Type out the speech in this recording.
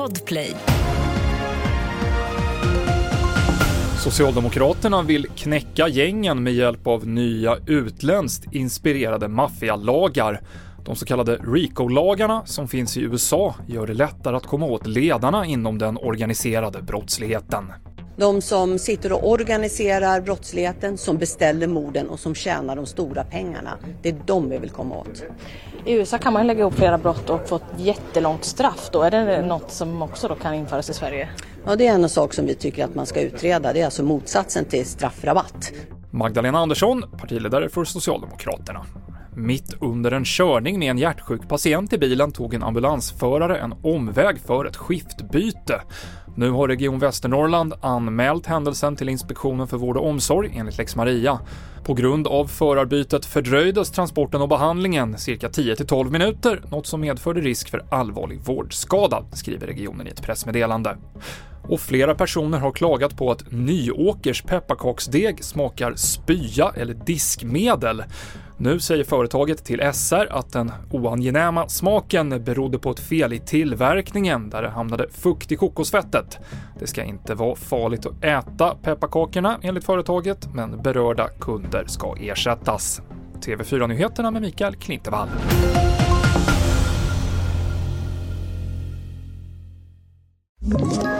Podplay. Socialdemokraterna vill knäcka gängen med hjälp av nya utländskt inspirerade maffialagar. De så kallade RICO-lagarna som finns i USA gör det lättare att komma åt ledarna inom den organiserade brottsligheten. De som sitter och organiserar brottsligheten, som beställer morden och som tjänar de stora pengarna. Det är de vi vill komma åt. I USA kan man lägga ihop flera brott och få ett jättelångt straff. Då är det något som också då kan införas i Sverige? Ja, det är en sak som vi tycker att man ska utreda. Det är alltså motsatsen till straffrabatt. Magdalena Andersson, partiledare för Socialdemokraterna. Mitt under en körning med en hjärtsjuk patient i bilen tog en ambulansförare en omväg för ett skiftbyte. Nu har Region Västernorrland anmält händelsen till Inspektionen för vård och omsorg enligt lex Maria. På grund av förarbytet fördröjdes transporten och behandlingen cirka 10-12 minuter, något som medförde risk för allvarlig vårdskada, skriver regionen i ett pressmeddelande. Och flera personer har klagat på att Nyåkers pepparkaksdeg smakar spya eller diskmedel. Nu säger företaget till SR att den oangenäma smaken berodde på ett fel i tillverkningen där det hamnade fukt i kokosfettet. Det ska inte vara farligt att äta pepparkakorna enligt företaget, men berörda kunder ska ersättas. TV4-nyheterna med Mikael Klintevall. Ett